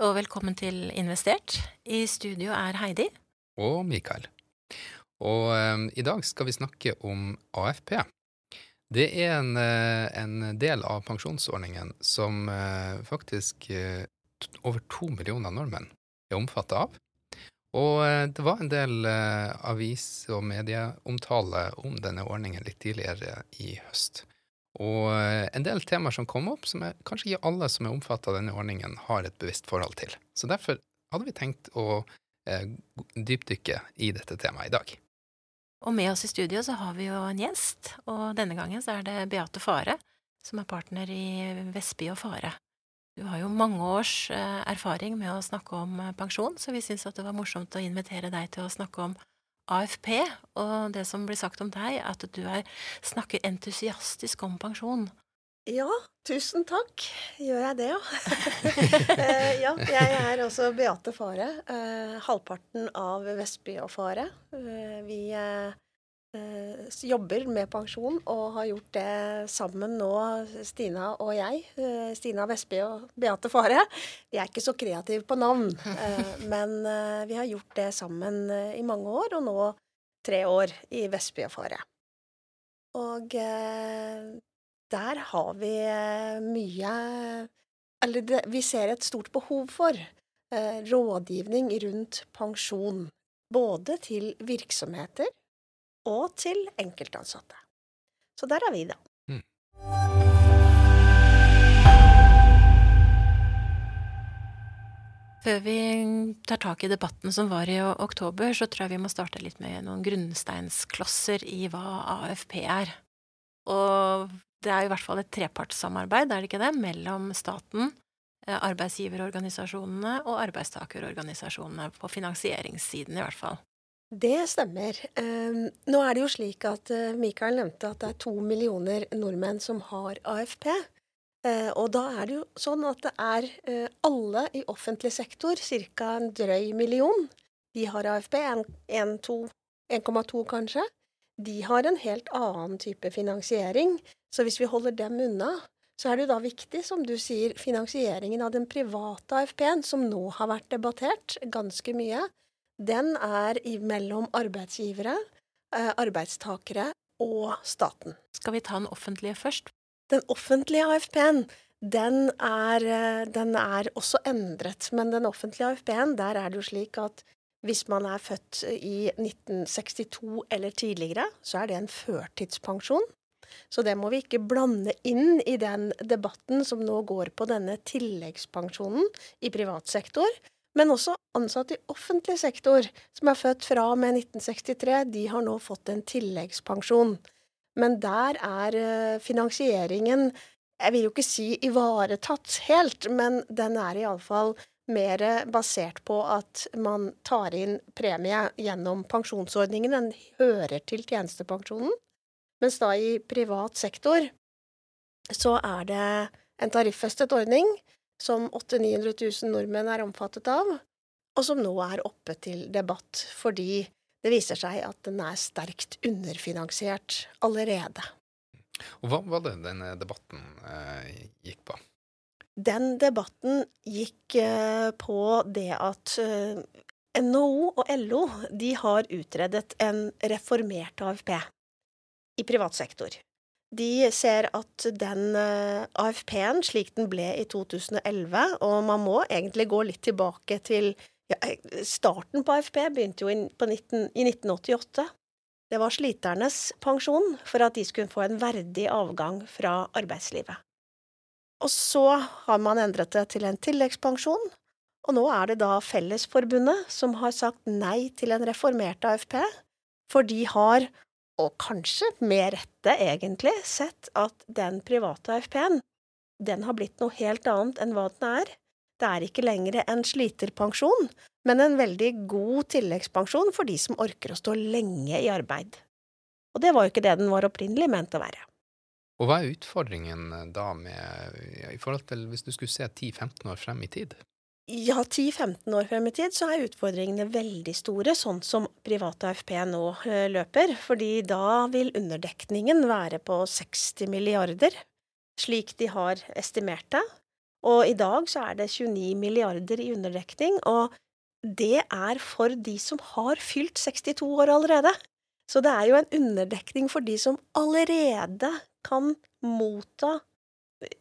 og velkommen til Investert. I studio er Heidi. Og Mikael. Og um, i dag skal vi snakke om AFP. Det er en, uh, en del av pensjonsordningen som uh, faktisk uh, over to millioner nordmenn er omfattet av. Og det var en del avis- og medieomtale om denne ordningen litt tidligere i høst. Og eh, en del temaer som kom opp, som er, kanskje ikke alle som er omfattet av denne ordningen, har et bevisst forhold til. Så derfor hadde vi tenkt å eh, dypdykke i dette temaet i dag. Og med oss i studio så har vi jo en gjest, og denne gangen så er det Beate Fare, som er partner i Vestby og Fare. Du har jo mange års eh, erfaring med å snakke om eh, pensjon, så vi syns det var morsomt å invitere deg til å snakke om AFP, og det som blir sagt om deg, at du er, snakker entusiastisk om pensjon. Ja, tusen takk. Gjør jeg det, ja? Eh, ja, jeg er også Beate Fare. Eh, halvparten av Vestby og Fare. Eh, vi Eh, jobber med pensjon og har gjort det sammen nå, Stina og jeg. Eh, Stina Vestby og Beate Fare. Vi er ikke så kreative på navn, eh, men vi har gjort det sammen i mange år, og nå tre år i Vestby og Fare. Og der har vi mye Eller vi ser et stort behov for rådgivning rundt pensjon. Både til virksomheter og til enkeltansatte. Så der er vi, da. Mm. Før vi tar tak i debatten som var i oktober, så tror jeg vi må starte litt med noen grunnsteinsklosser i hva AFP er. Og det er i hvert fall et trepartssamarbeid, er det ikke det, mellom staten, eh, arbeidsgiverorganisasjonene og arbeidstakerorganisasjonene, på finansieringssiden i hvert fall. Det stemmer. Um, nå er det jo slik at uh, Mikael nevnte at det er to millioner nordmenn som har AFP. Uh, og da er det jo sånn at det er uh, alle i offentlig sektor, ca. en drøy million, de har AFP. 1,2 kanskje. De har en helt annen type finansiering. Så hvis vi holder dem unna, så er det jo da viktig, som du sier, finansieringen av den private AFP-en, som nå har vært debattert ganske mye den er mellom arbeidsgivere, eh, arbeidstakere og staten. Skal vi ta den offentlige først? Den offentlige AFP-en den er, eh, den er, også endret. Men den offentlige AFP-en, der er det jo slik at hvis man er født i 1962 eller tidligere, så er det en førtidspensjon. Så det må vi ikke blande inn i den debatten som nå går på denne tilleggspensjonen i privat sektor. Men også ansatte i offentlig sektor som er født fra og med 1963, de har nå fått en tilleggspensjon. Men der er eh, finansieringen Jeg vil jo ikke si ivaretatt helt, men den er iallfall mer basert på at man tar inn premie gjennom pensjonsordningen. Den hører til tjenestepensjonen. Mens da i privat sektor så er det en tariffestet ordning som 800 000-900 000 nordmenn er omfattet av, og som nå er oppe til debatt fordi det viser seg at den er sterkt underfinansiert allerede. Og Hva var det denne debatten eh, gikk på? Den debatten gikk eh, på det at eh, NHO og LO de har utredet en reformert AFP i privat sektor. De ser at den eh, AFP-en, slik den ble i 2011, og man må egentlig gå litt tilbake til ja, Starten på AFP begynte jo i, 19, i 1988. Det var sliternes pensjon for at de skulle få en verdig avgang fra arbeidslivet. Og så har man endret det til en tilleggspensjon, og nå er det da Fellesforbundet som har sagt nei til en reformert AFP, for de har og kanskje med rette egentlig, sett at den private AFP-en, den har blitt noe helt annet enn hva den er. Det er ikke lenger en sliterpensjon, men en veldig god tilleggspensjon for de som orker å stå lenge i arbeid. Og det var jo ikke det den var opprinnelig ment å være. Og hva er utfordringen da med, i forhold til hvis du skulle se 10-15 år frem i tid? Ja, 10-15 år frem i tid så er utfordringene veldig store, sånn som private AFP nå eh, løper. Fordi da vil underdekningen være på 60 milliarder, slik de har estimert det. Og i dag så er det 29 milliarder i underdekning, og det er for de som har fylt 62 år allerede. Så det er jo en underdekning for de som allerede kan motta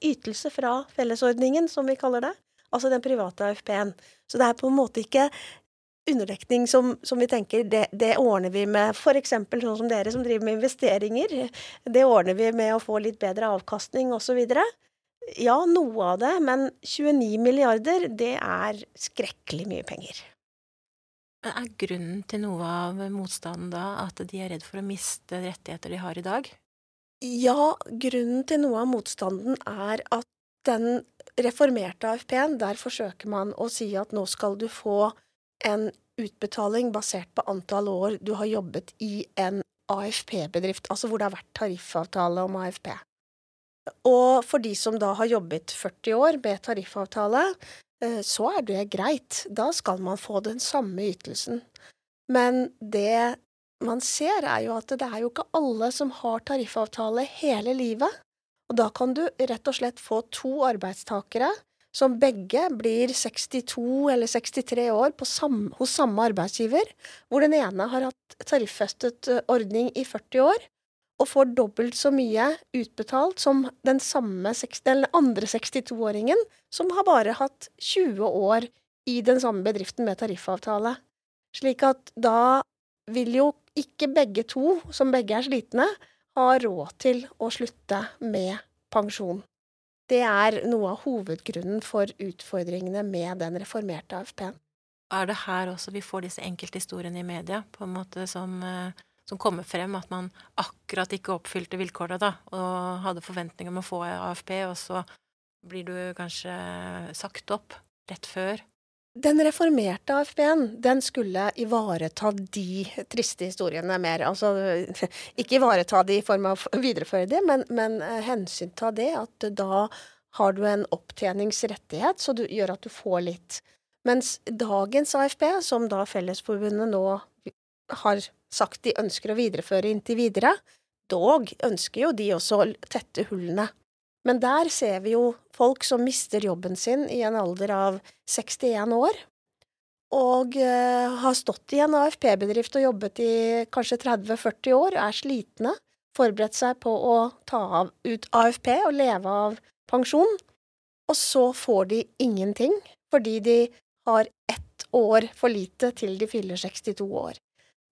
ytelse fra fellesordningen, som vi kaller det. Altså den private AFP-en. Så det er på en måte ikke underdekning som, som vi tenker det, det, ordner vi med f.eks. sånn som dere som driver med investeringer. Det ordner vi med å få litt bedre avkastning osv. Ja, noe av det, men 29 milliarder, det er skrekkelig mye penger. Er grunnen til noe av motstanden da at de er redd for å miste rettigheter de har i dag? Ja, grunnen til noe av motstanden er at den reformerte AFP-en, der forsøker man å si at nå skal du få en utbetaling basert på antall år du har jobbet i en AFP-bedrift, altså hvor det har vært tariffavtale om AFP. Og for de som da har jobbet 40 år med tariffavtale, eh, så er det greit. Da skal man få den samme ytelsen. Men det man ser, er jo at det er jo ikke alle som har tariffavtale hele livet. Og da kan du rett og slett få to arbeidstakere som begge blir 62 eller 63 år sam, hos samme arbeidsgiver, hvor den ene har hatt tariffestet eh, ordning i 40 år og får dobbelt så mye utbetalt som den, samme, den andre 62-åringen, som har bare hatt 20 år i den samme bedriften med tariffavtale. Slik at da vil jo ikke begge to, som begge er slitne, har råd til å slutte med pensjon. Det er noe av hovedgrunnen for utfordringene med den reformerte AFP-en. Er det her også vi får disse enkelthistoriene i media, på en måte som, eh, som kommer frem, at man akkurat ikke oppfylte vilkårene da, og hadde forventninger om å få AFP, og så blir du kanskje sagt opp rett før den reformerte AFP-en, den skulle ivareta de triste historiene mer. Altså ikke ivareta de i form av å videreføre de, men, men eh, hensynta det at da har du en opptjeningsrettighet, så du gjør at du får litt. Mens dagens AFP, som da Fellesforbundet nå har sagt de ønsker å videreføre inntil videre, dog ønsker jo de også å tette hullene. Men der ser vi jo folk som mister jobben sin i en alder av 61 år, og uh, har stått i en AFP-bedrift og jobbet i kanskje 30-40 år, er slitne, forberedt seg på å ta av, ut AFP og leve av pensjon, og så får de ingenting fordi de har ett år for lite til de fyller 62 år.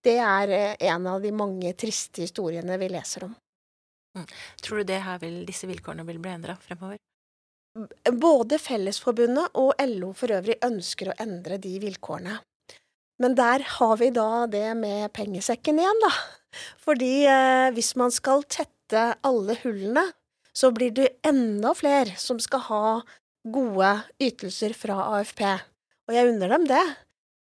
Det er eh, en av de mange triste historiene vi leser om. Mm. Tror du vil, disse vilkårene vil bli endra fremover? Både Fellesforbundet og LO for øvrig ønsker å endre de vilkårene. Men der har vi da det med pengesekken igjen, da. Fordi eh, hvis man skal tette alle hullene, så blir det enda flere som skal ha gode ytelser fra AFP. Og jeg unner dem det,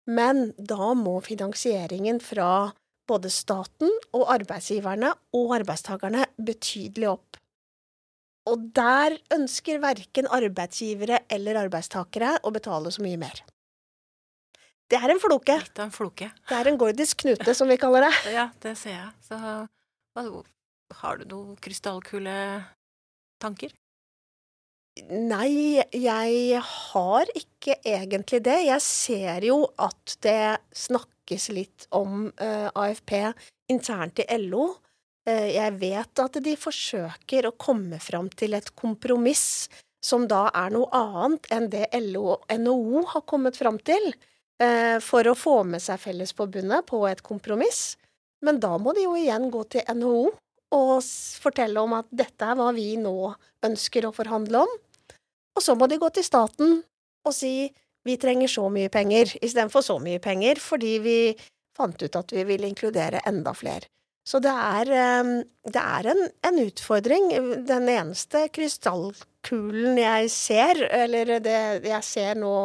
men da må finansieringen fra både staten og arbeidsgiverne og arbeidstakerne betydelig opp. Og der ønsker verken arbeidsgivere eller arbeidstakere å betale så mye mer. Det er en floke. Litt av en floke. Det er en gordisk knute, som vi kaller det. Ja, det ser jeg. Så har du noen krystallkuletanker? Nei, jeg har ikke egentlig det. Jeg ser jo at det snakkes litt om uh, AFP internt i LO. Uh, jeg vet at de forsøker å komme fram til et kompromiss som da er noe annet enn det LO og NHO har kommet fram til, uh, for å få med seg Fellesforbundet på et kompromiss. Men da må de jo igjen gå til NHO og fortelle om at dette er hva vi nå ønsker å forhandle om. Og så må de gå til staten og si vi trenger så mye penger, istedenfor så mye penger, fordi vi fant ut at vi ville inkludere enda flere. Så det er, ehm, det er en, en, utfordring. Den eneste krystallkulen jeg ser, eller det jeg ser nå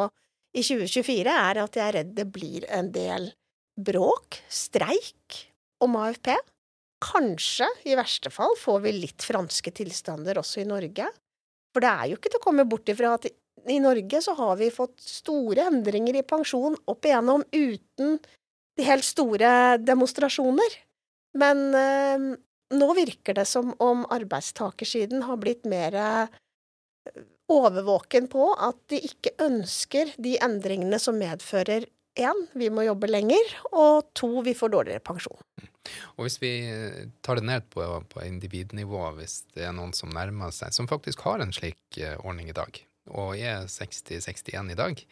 i 2024, er at jeg er redd det blir en del bråk, streik, om AFP. Kanskje, i verste fall, får vi litt franske tilstander også i Norge. For det er jo ikke til å komme bort ifra at i Norge så har vi fått store endringer i pensjon opp igjennom uten de helt store demonstrasjoner. Men eh, nå virker det som om arbeidstakersiden har blitt mer eh, overvåken på at de ikke ønsker de endringene som medfører én, vi må jobbe lenger, og to, vi får dårligere pensjon. Og hvis vi tar det ned på, på individnivå, hvis det er noen som nærmer seg, som faktisk har en slik eh, ordning i dag, og er 60-61 i dag,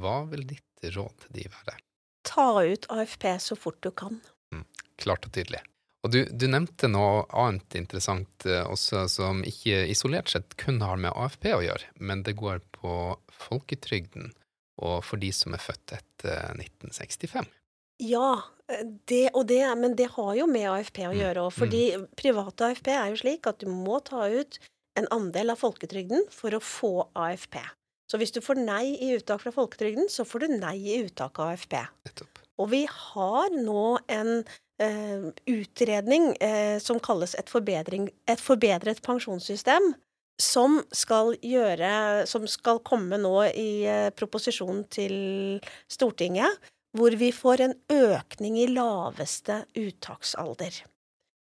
hva vil ditt råd til de være? Ta ut AFP så fort du kan. Mm, klart og tydelig. Og du, du, nevnte noe annet interessant eh, også, som ikke isolert sett kun har med AFP å gjøre, men det går på folketrygden og for de som er født etter 1965. Ja, det, det, men det har jo med AFP å mm, gjøre òg. Fordi mm. private AFP er jo slik at du må ta ut en andel av folketrygden for å få AFP. Så hvis du får nei i uttak fra folketrygden, så får du nei i uttak av AFP. Og vi har nå en eh, utredning eh, som kalles et, et, forbedret pensjonssystem, som skal gjøre Som skal komme nå i eh, proposisjonen til Stortinget, hvor vi får en økning i laveste uttaksalder.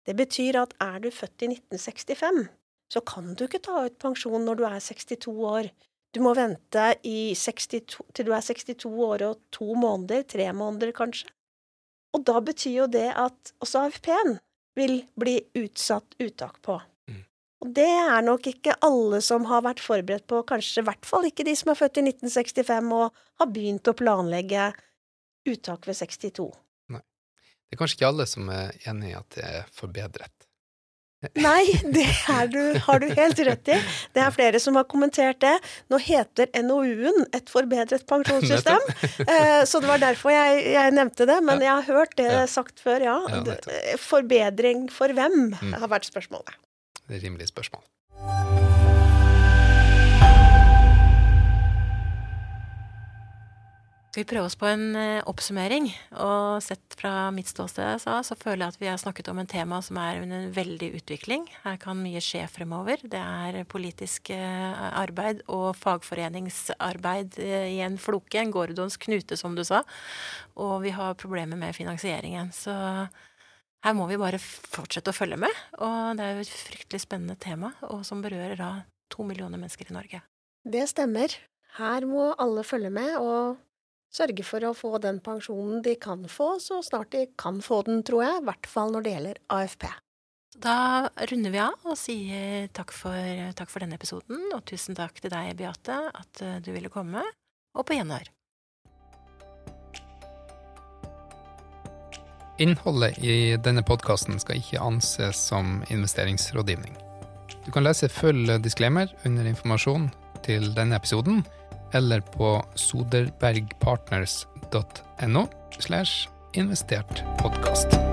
Det betyr at er du født i 1965, så kan du ikke ta ut pensjon når du er 62 år. Du må vente 62, til du er 62 år og to måneder, tre måneder kanskje. Og da betyr jo det at også AFP-en vil bli utsatt uttak på. Mm. Og det er nok ikke alle som har vært forberedt på, kanskje i hvert fall ikke de som er født i 1965 og har begynt å planlegge uttak ved 62. Nei. Det er kanskje ikke alle som er enig i at det er forbedret. Nei, det du, har du helt rett i. Det er flere som har kommentert det. Nå heter NOU-en Et forbedret pensjonssystem, eh, så det var derfor jeg, jeg nevnte det. Men jeg har hørt det sagt før, ja. Forbedring for hvem, mm. har vært spørsmålet. Det rimelig spørsmål. Skal vi prøve oss på en eh, oppsummering? Og sett fra mitt ståsted så, så føler jeg at vi har snakket om en tema som er under veldig utvikling. Her kan mye skje fremover. Det er politisk eh, arbeid og fagforeningsarbeid eh, i en floke, en Gordons knute, som du sa. Og vi har problemer med finansieringen. Så her må vi bare fortsette å følge med. Og det er jo et fryktelig spennende tema, og som berører da to millioner mennesker i Norge. Det stemmer. Her må alle følge med, og sørge for å få den pensjonen de kan få, så snart de kan få den, tror jeg, i hvert fall når det gjelder AFP. Da runder vi av og sier takk for, takk for denne episoden, og tusen takk til deg, Beate, at eh, du ville komme, og på gjenhør. Innholdet i denne podkasten skal ikke anses som investeringsrådgivning. Du kan lese full disclaimer under informasjon til denne episoden eller på soderbergpartners.no slash investert podkast.